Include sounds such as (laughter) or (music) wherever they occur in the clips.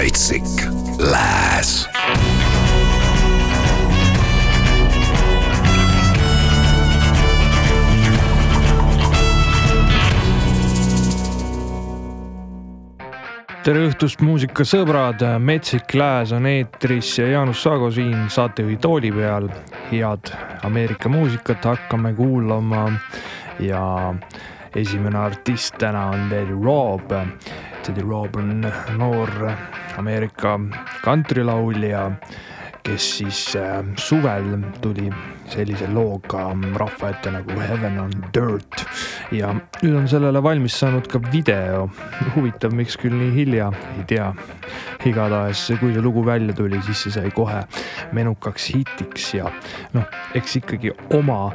metsik lääs. tere õhtust, muusikasõbrad, Metsik Lääs on eetris ja Jaanus Saago siin saatejuhi tooli peal. head Ameerika muusikat hakkame kuulama ja esimene artist täna on Lady Rob Teddy Robb on noor Ameerika kantrilaulja, kes siis äh, suvel tuli sellise looga rahva ette nagu Heaven on Dirt ja nüüd on sellele valmis saanud ka video. huvitav, miks küll nii hilja, ei tea. igatahes, kui see lugu välja tuli, siis see sai kohe menukaks hitiks ja noh, eks ikkagi oma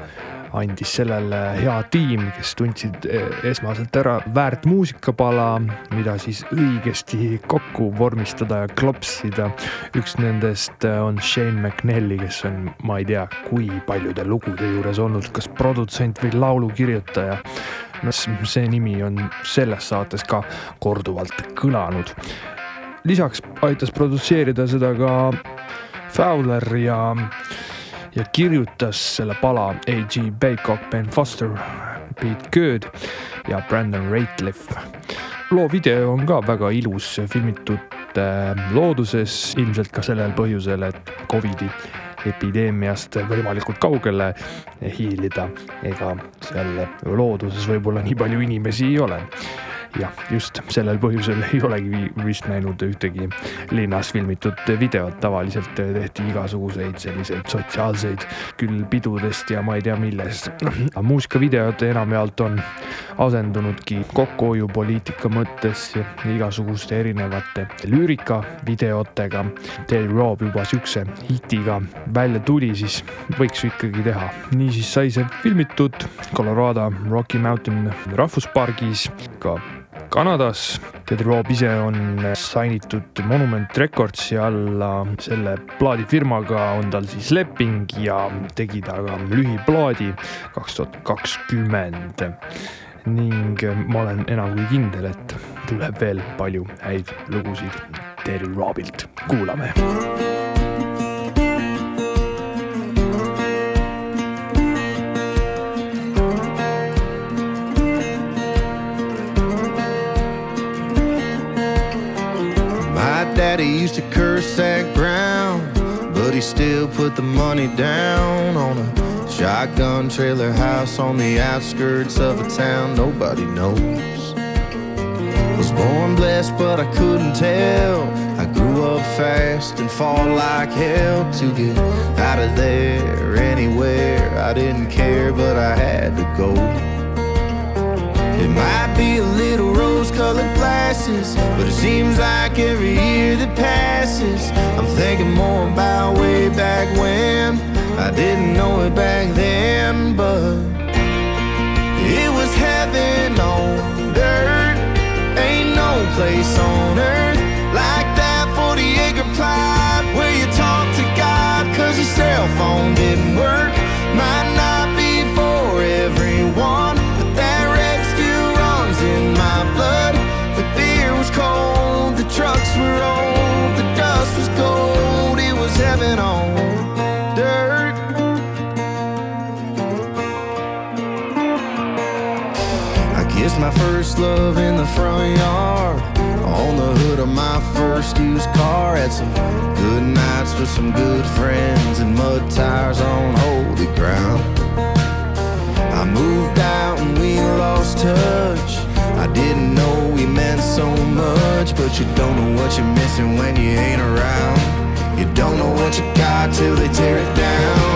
andis sellele hea tiim, kes tundsid eh, esmaselt ära väärt muusikapala, mida siis õigesti kokku vormistada ja klopsida. üks nendest eh, on Shane McNally, kes on, ma ei tea, kui paljude lugude juures olnud, kas produtsent või laulukirjutaja. no see nimi on selles saates ka korduvalt kõlanud. lisaks aitas produtseerida seda ka Fowler ja ja kirjutas selle pala A.G. Baycock, Ben Foster, Pete Good ja Brandon Rateliff. loo video on ka väga ilus, filmitud äh, looduses, ilmselt ka sellel põhjusel, et Covidi epideemiast võimalikult kaugele hiilida. ega seal looduses võib-olla nii palju inimesi ei ole jah, just sellel põhjusel ei olegi vist näinud ühtegi linnas filmitud videot, tavaliselt tehti igasuguseid selliseid sotsiaalseid küll pidudest ja ma ei tea millest. muusikavideod enamjaolt on asendunudki kokkuhoiupoliitika mõttes igasuguste erinevate lüürikavideotega. Terry Robb juba siukse hitiga välja tuli, siis võiks ju ikkagi teha. niisiis sai see filmitud Colorado Rocky Mountain rahvuspargis ka Kanadas. Ted Rob ise on sainitud Monument Recordsi alla, selle plaadifirmaga on tal siis leping ja tegi ta ka lühiplaadi kaks tuhat kakskümmend. ning ma olen enam kui kindel, et tuleb veel palju häid lugusid Terry Robilt, kuulame daddy used to curse that ground, but he still put the money down on a shotgun trailer house on the outskirts of a town nobody knows. Was born blessed, but I couldn't tell. I grew up fast and fought like hell to get out of there anywhere. I didn't care, but I had to go. It might be a little colored glasses, but it seems like every year that passes, I'm thinking more about way back when. I didn't know it back then, but it was heaven on dirt. Ain't no place on earth love in the front yard, on the hood of my first used car. Had some good nights with some good friends, and mud tires on holy ground. I moved out and we lost touch. I didn't know we meant so much, but you don't know what you're missing when you ain't around. You don't know what you got till they tear it down.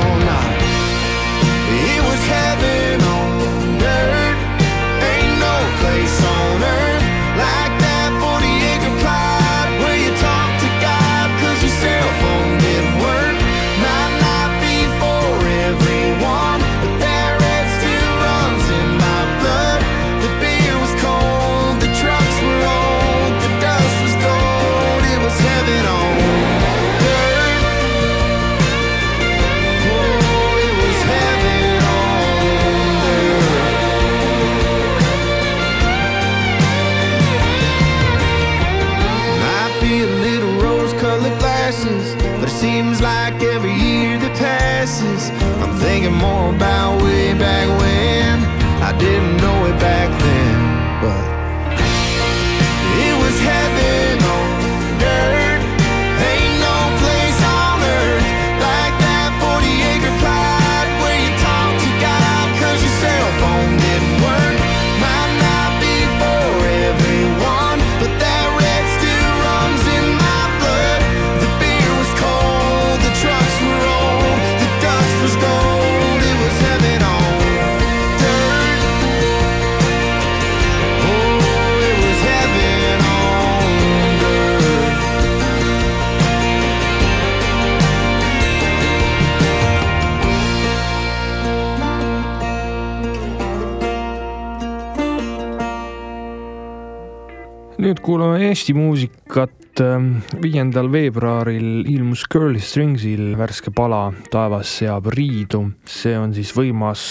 Kuulame Eesti muusikat. Viiendal veebruaril ilmus Curly Stringsil värske pala Taevas seab riidu. see on siis võimas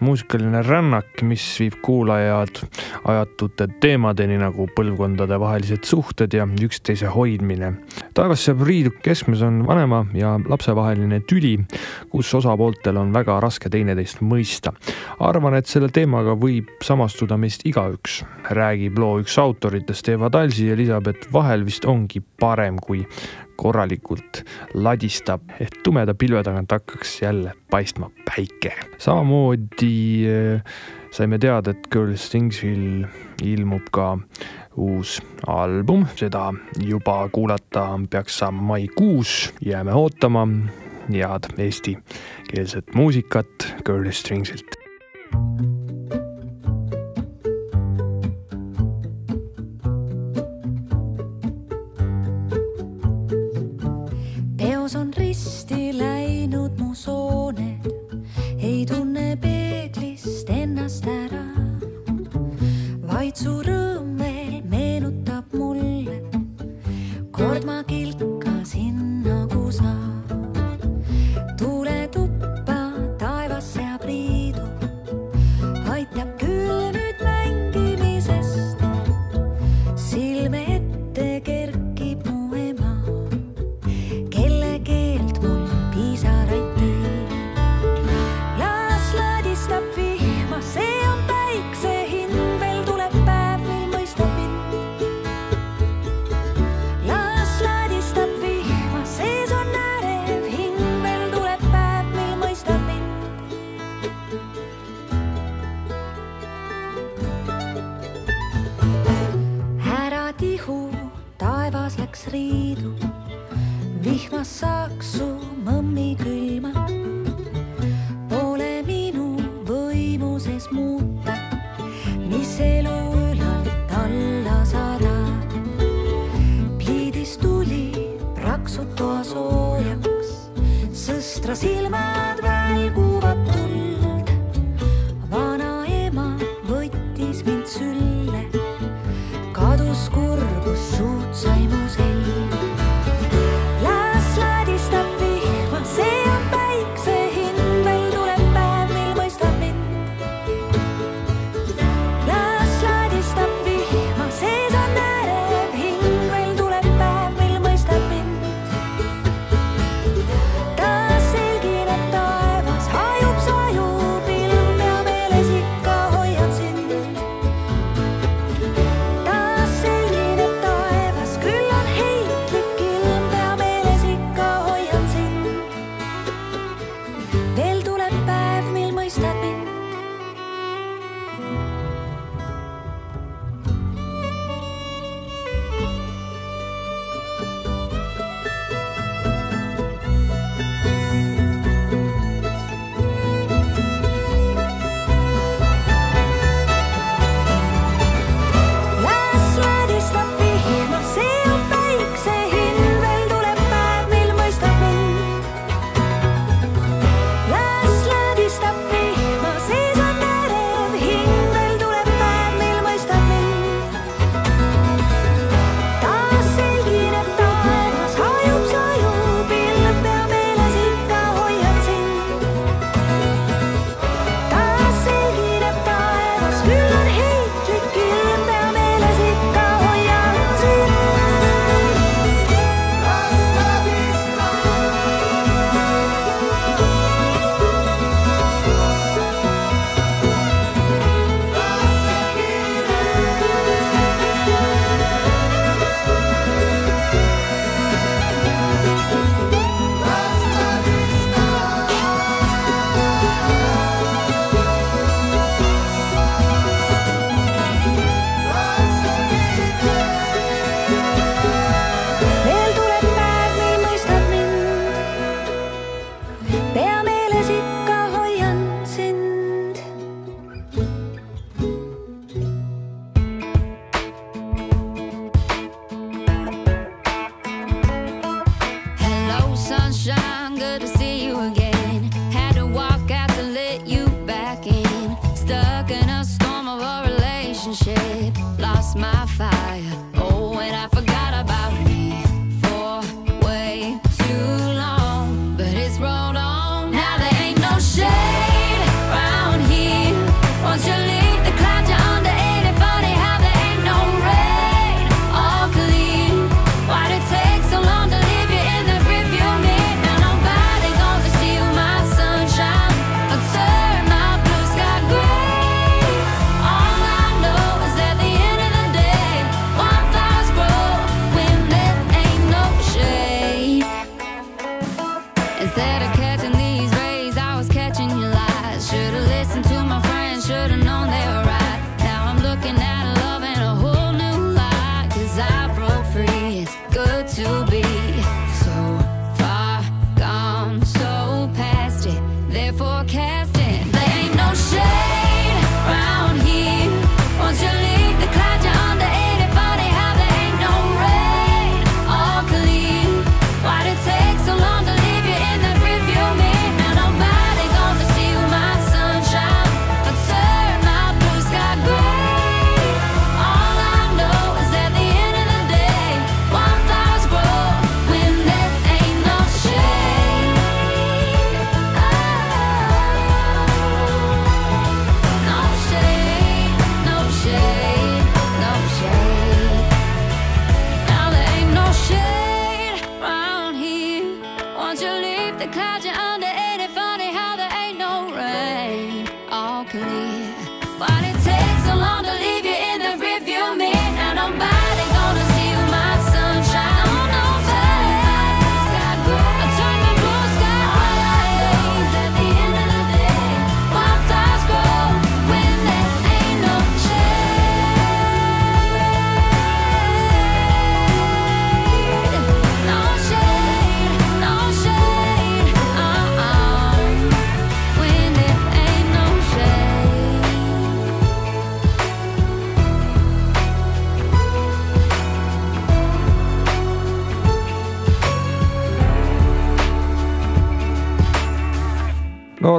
muusikaline rännak, mis viib kuulajad ajatute teemadeni nagu põlvkondadevahelised suhted ja üksteise hoidmine. taevas seab riidu keskmes on vanema ja lapse vaheline tüli, kus osapooltel on väga raske teineteist mõista. arvan, et selle teemaga võib samastuda meist igaüks, räägib loo üks autoritest Eva Talsi ja lisab, et vahel vist ongi parem, kui korralikult ladistab, et tumeda pilve tagant hakkaks jälle paistma päike. samamoodi äh, saime teada, et Girl Stingsil ilmub ka uus album, seda juba kuulata peaks saama maikuus, jääme ootama head eestikeelset muusikat Girl Stringsilt. peos zure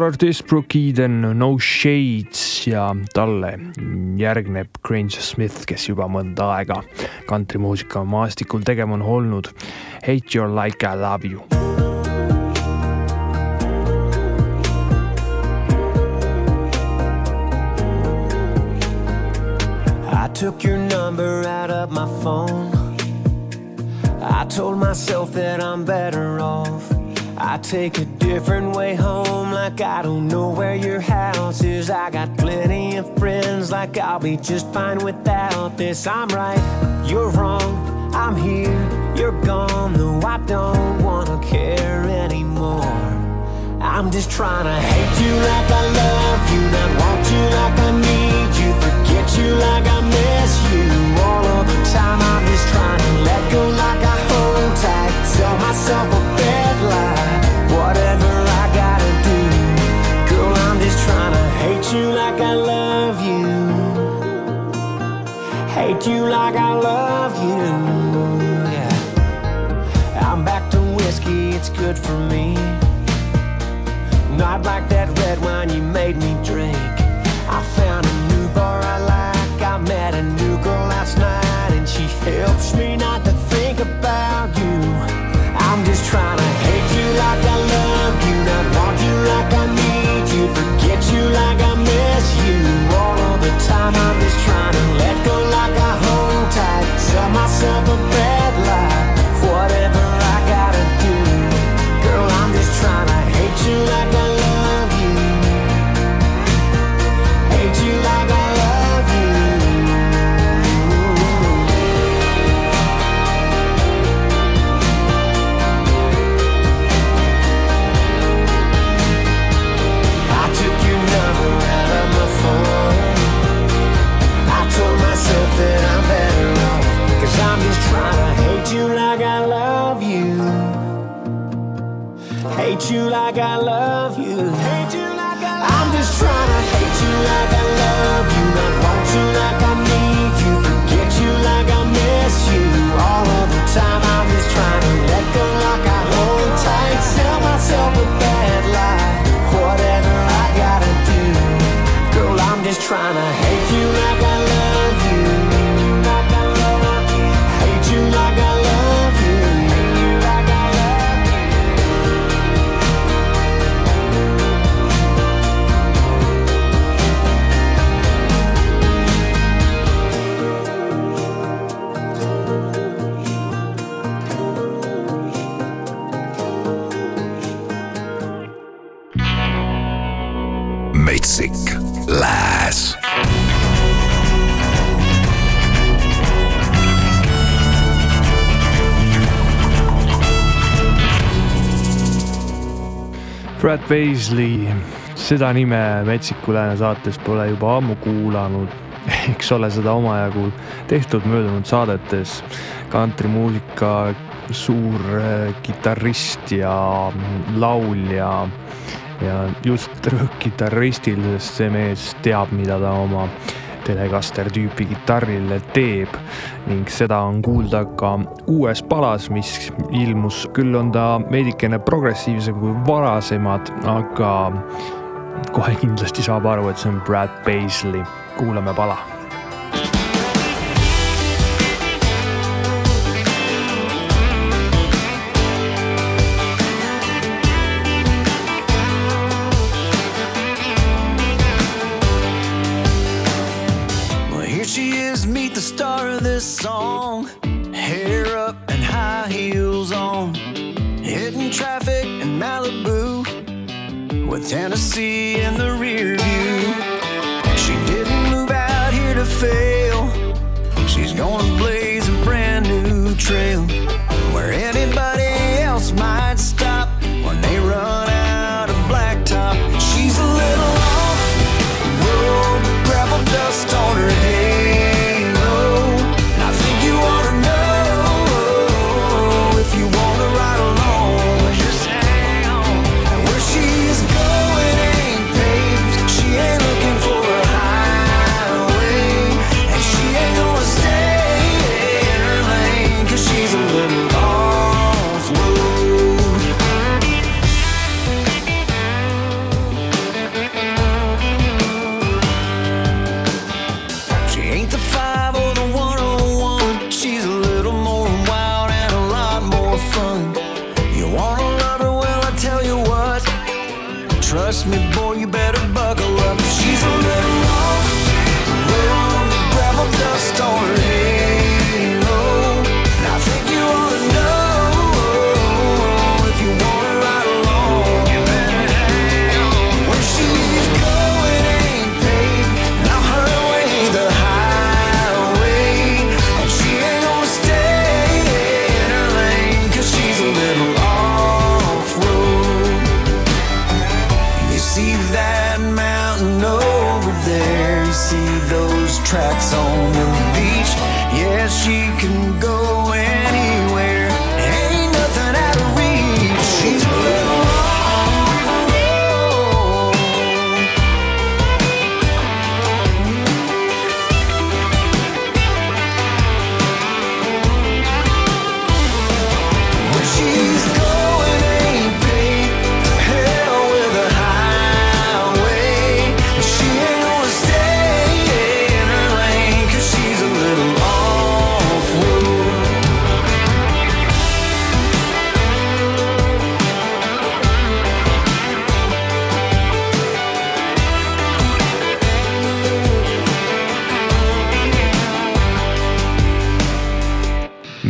artist Brooke Eden, No Shades ja talle järgneb Granger Smith, kes juba mõnda aega kantrimuusika maastikul tegema on olnud. Hate you like I love you I took your number out of my phone. I told myself that I'm better off. I take a different way home, like I don't know where your house is. I got plenty of friends, like I'll be just fine without this. I'm right, you're wrong, I'm here, you're gone, though I don't wanna care anymore. I'm just trying to hate you like I love you, not want you like I need you, forget you like I miss you all of the time. I'm just trying to let go like I hold tight, tell myself a bad lie, hate you like I love you, hate you like I love you. Yeah. I'm back to whiskey, it's good for me. Not like that red wine you made me drink. I found a new bar I like. I met a new girl last night, and she helps me not to think about you. I'm just trying to trying to Paisley, seda nime Metsiku Lääne saates pole juba ammu kuulanud. (laughs) eks ole seda omajagu tehtud möödunud saadetes. kantrimuusika suur äh, kitarrist ja laulja ja just rõhk kitarristil, sest see mees teab, mida ta oma Telecaster tüüpi kitarrile teeb ning seda on kuulda ka uues palas, mis ilmus, küll on ta veidikene progressiivsem kui varasemad, aga kohe kindlasti saab aru, et see on Brad Paisley. kuulame pala Tennessee in the rear view. She didn't move out here to fail. She's gonna blaze a brand new trail Trust me, boy, you better buckle up.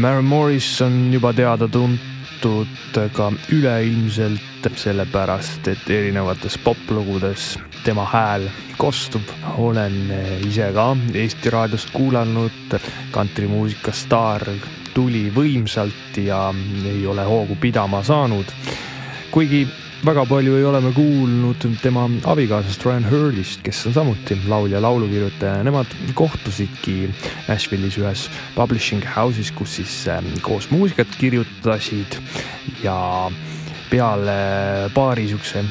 Mary Morris on juba teada-tuntud ka üleilmselt sellepärast, et erinevates poplugudes tema hääl kostub. olen ise ka Eesti raadiost kuulanud, kantrimuusika staar tuli võimsalt ja ei ole hoogu pidama saanud. kuigi väga palju ei ole me kuulnud tema abikaasast Ryan Hurdist, kes on samuti laulja, laulukirjutaja, nemad kohtusidki Nashville'is ühes publishing house'is, kus siis ähm, koos muusikat kirjutasid ja peale paari siukse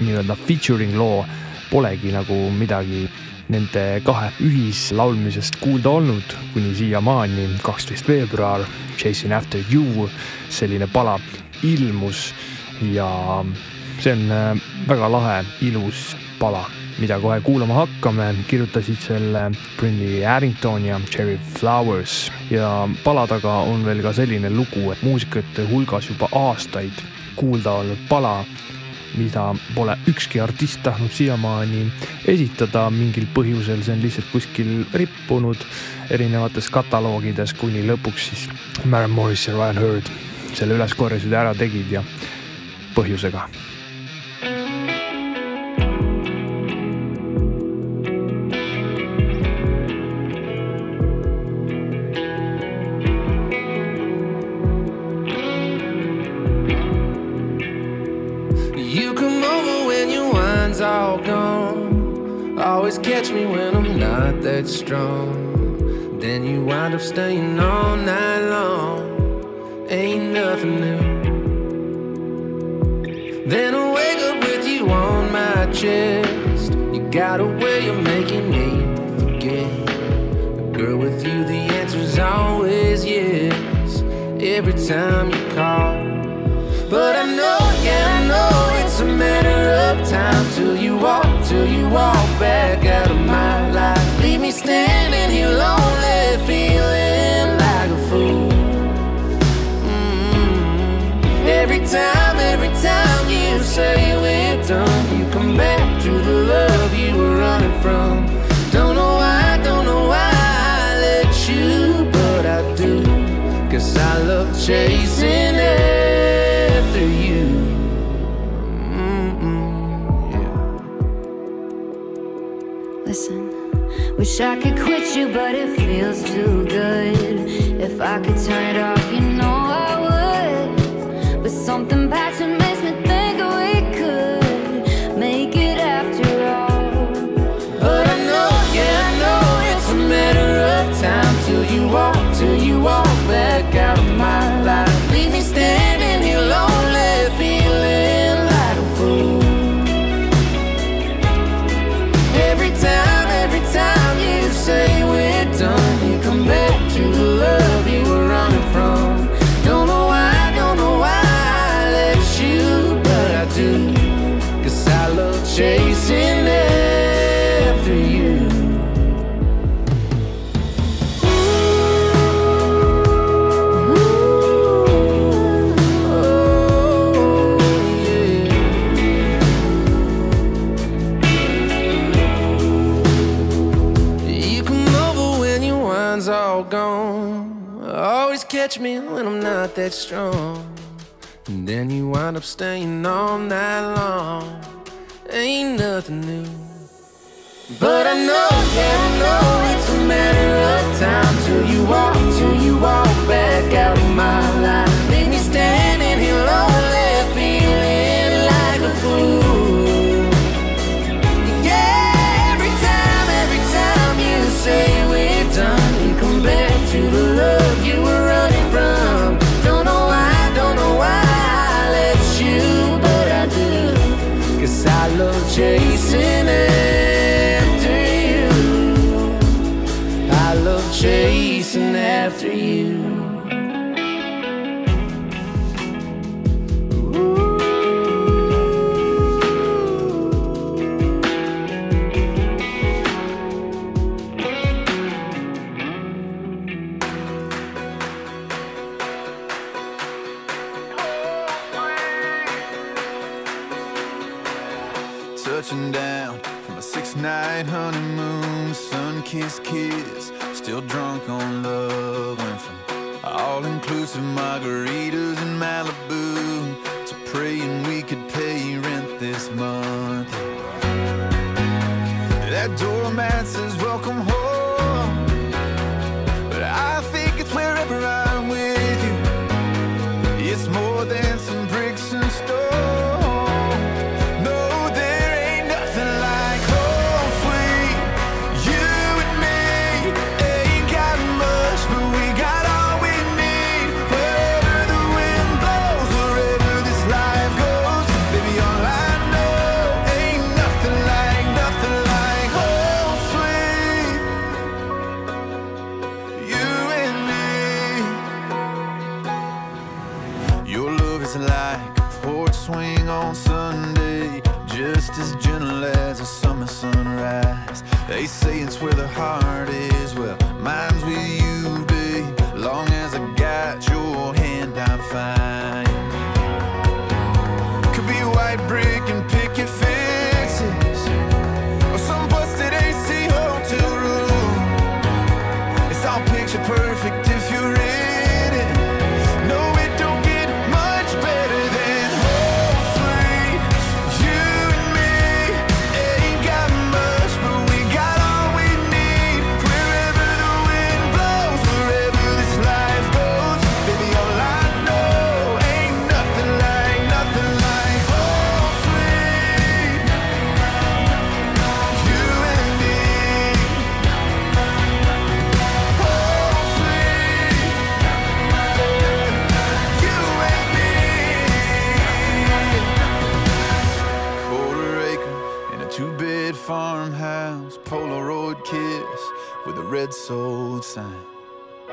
nii-öelda featuring loo polegi nagu midagi nende kahe ühislaulmisest kuulda olnud kuni siiamaani, kaksteist veebruar, Chasing After You, selline pala ilmus ja see on äh, väga lahe, ilus pala, mida kohe kuulama hakkame. kirjutasid selle Brinley Harrington ja Cherry Flowers ja pala taga on veel ka selline lugu, et muusikute hulgas juba aastaid kuulda olnud pala mida pole ükski artist tahtnud siiamaani esitada mingil põhjusel, see on lihtsalt kuskil rippunud erinevates kataloogides, kuni lõpuks siis Maren Morris ja Ryan Hurd selle üles korjasid ja ära tegid ja põhjusega me when I'm not that strong. Then you wind up staying all night long. Ain't nothing new. Then I wake up with you on my chest. You got a way of making me forget. A girl, with you, the answer's always yes. Every time you call. But I know, yeah, I know it's a matter of time till you walk, till you walk back out standing here lonely, feeling like a fool. Mm. Every time, every time you say we're done, you come back to the love you were running from. Don't know why, don't know why I let you, but I do. Cause I love chasing Listen, wish I could quit you, but it feels too good. If I could turn it off, you know not that strong. And then you wind up staying all night long. Ain't nothing new. But I know, yeah, I know it's a matter of time till you walk, till you walk red-soled sign.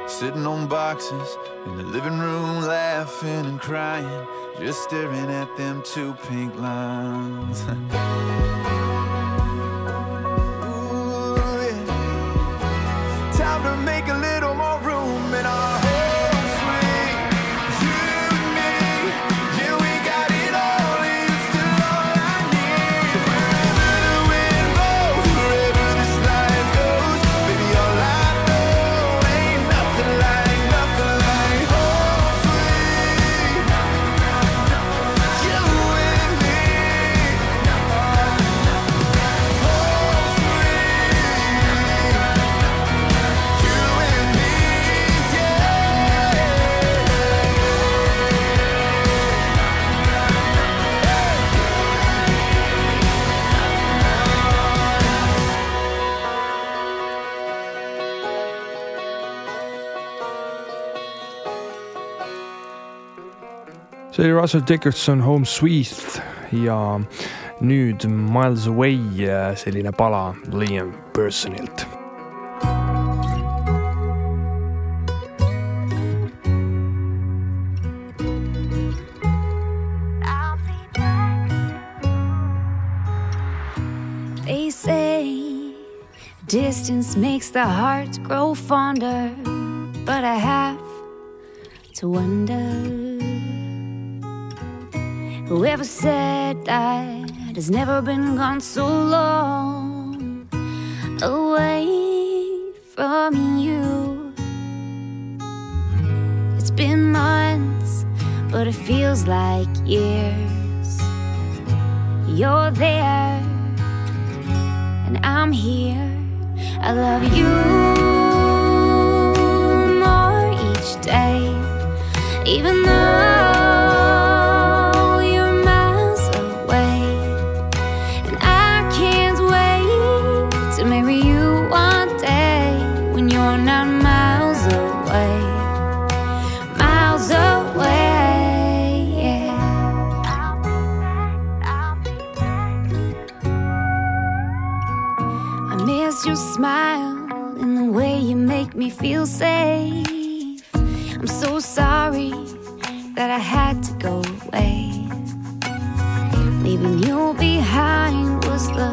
Sitting on boxes in the living room Laughing and crying Just staring at them two pink lines. (laughs) see oli Russell Dickerson Home Sweet ja nüüd Miles Away selline pala Liam Personilt Distance makes the heart grow fonder, but I have to wonder. Whoever said that has never been gone so long away from you. It's been months, but it feels like years. You're there, and I'm here. I love you more each day, even though. and the way you make me feel safe. I'm so sorry that I had to go away. Leaving you behind was the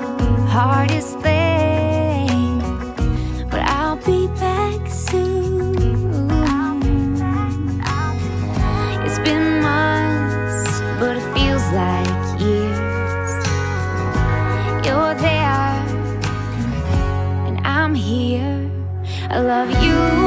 hardest thing, but I'll be back. I love you.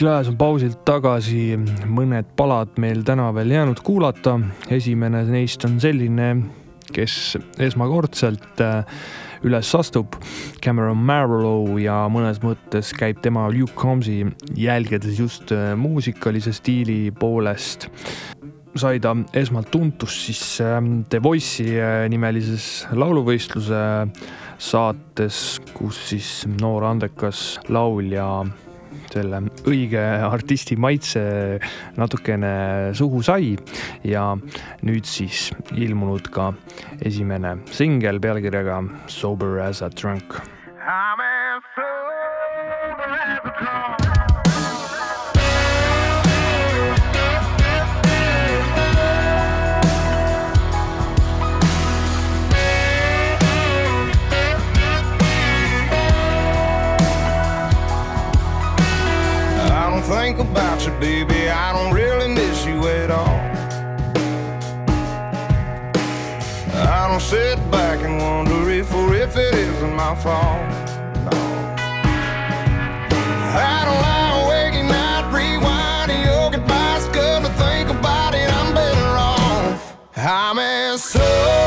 Lääs on pausilt tagasi, mõned palad meil täna veel jäänud kuulata. esimene neist on selline, kes esmakordselt äh, üles astub, Cameron Marlowe ja mõnes mõttes käib tema Luke Combsi jälgedes just äh, muusikalise stiili poolest sai ta esmalt tuntust siis ähm, The Voice'i äh, nimelises lauluvõistluse saates, kus siis noor andekas laulja selle õige artisti maitse natukene suhu sai ja nüüd siis ilmunud ka esimene singel pealkirjaga Sober as a drunk. I'm as sober as a drum. Think about you, baby. I don't really miss you at all. I don't sit back and wonder if or if it isn't my fault. No. I don't lie awake at night, rewinding your goodbyes. Good to think about it, I'm better off. I'm as sober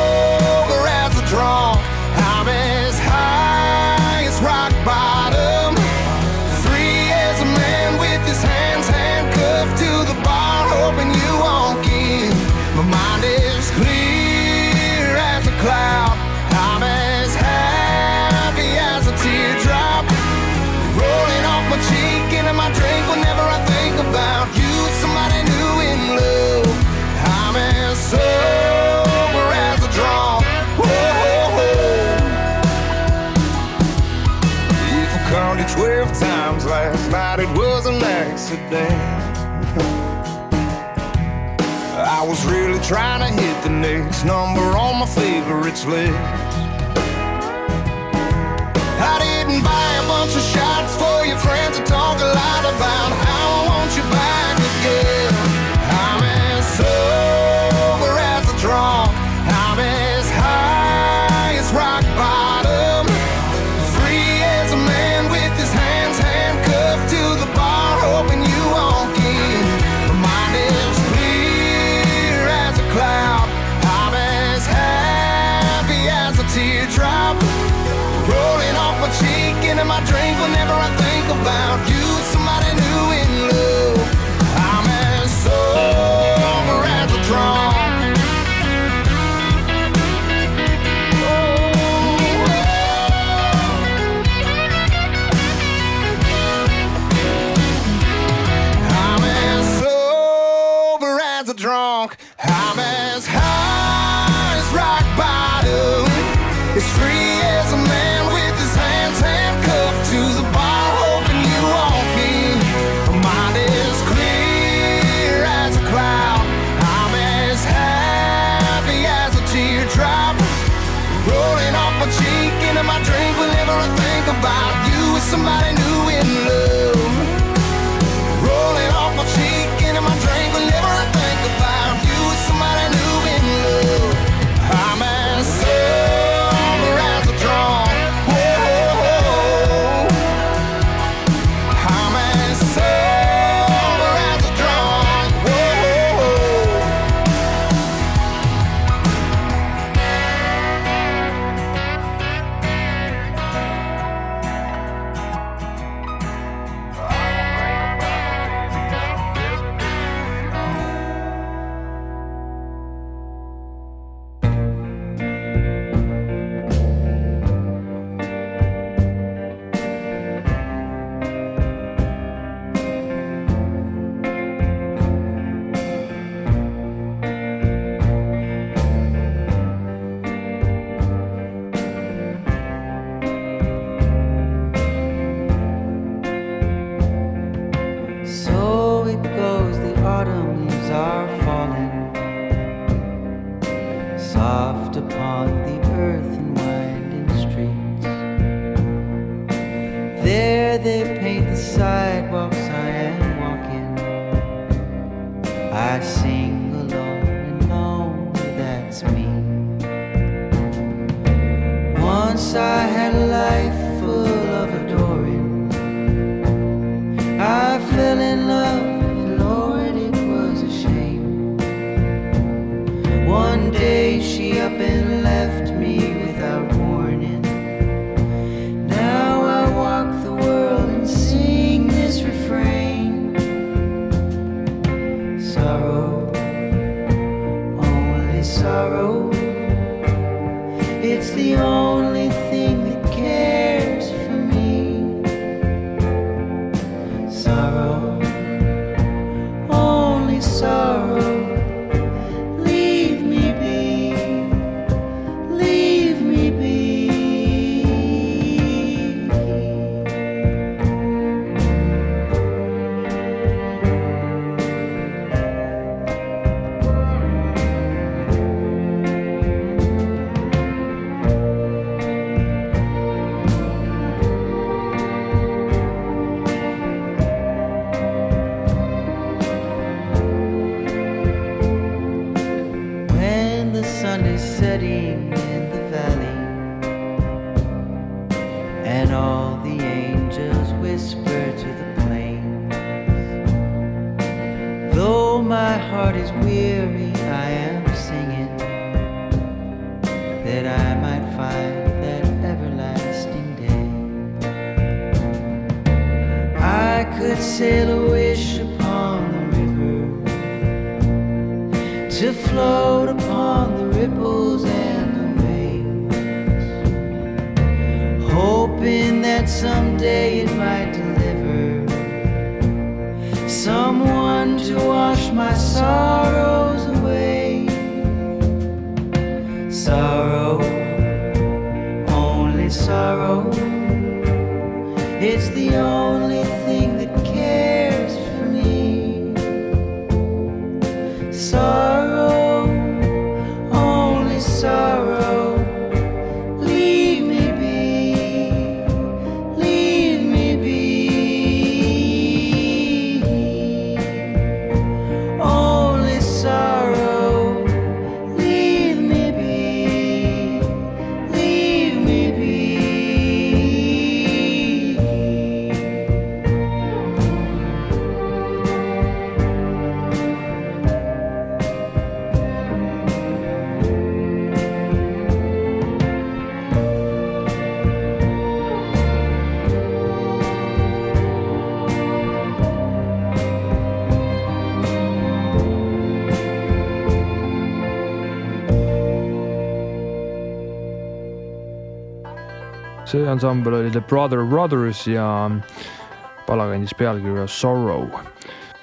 was an accident. I was really trying to hit the next number on my favorites list. I didn't buy a bunch of shots for your friends to talk a lot about my drink whenever I think about you with somebody new in love. Paint the sidewalks I am walking. I sing alone and lonely, that's me. Once I had a life the sun is setting in the valley and all the angels whisper to the plains. Though my heart is weary i am singing that i might find that everlasting day. I could sail a wish upon the river to float someday it might deliver. Someone to wash my sorrows ansambel oli The Brother Brothers ja pala kandis pealkirja Sorrow.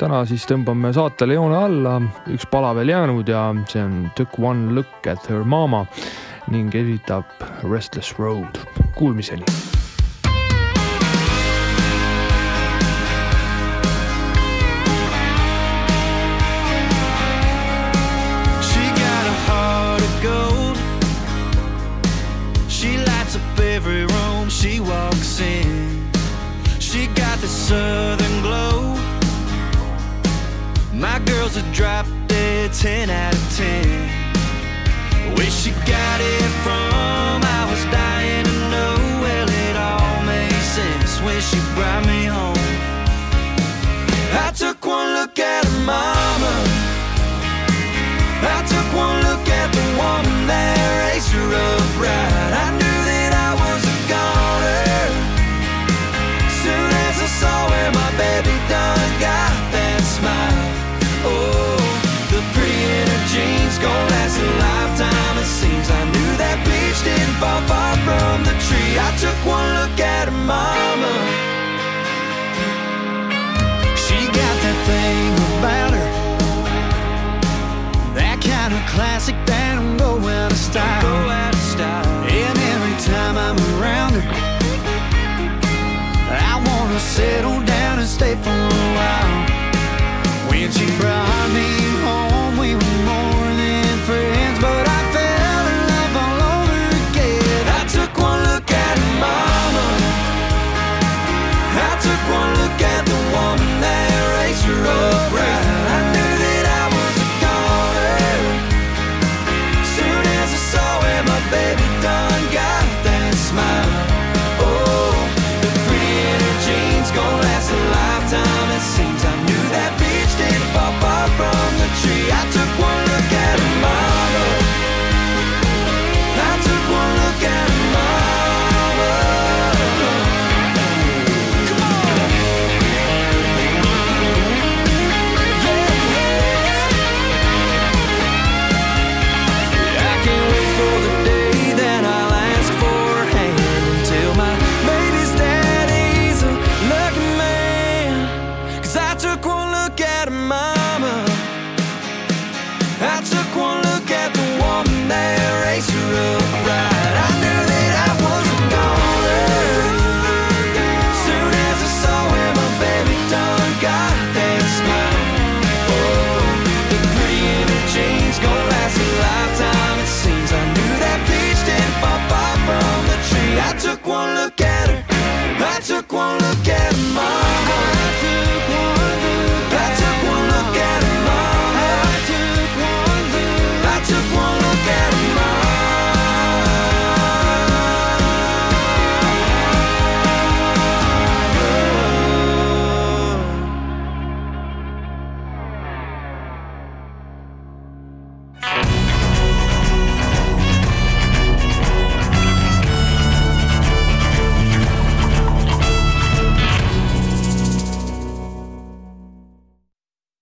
täna siis tõmbame saatele joone alla, üks pala veel jäänud ja see on Took One Look at Her Mama ning esitab Restless Road. Kuulmiseni southern glow. My girl's a drop dead 10 out of 10. Where she got it from, I was dying to know. Well, it all made sense when she brought me home. I took one look at her mama. kind of classic that don't go out of style. Go out of style. And every time I'm around her, I wanna settle down and stay for a while. When she brought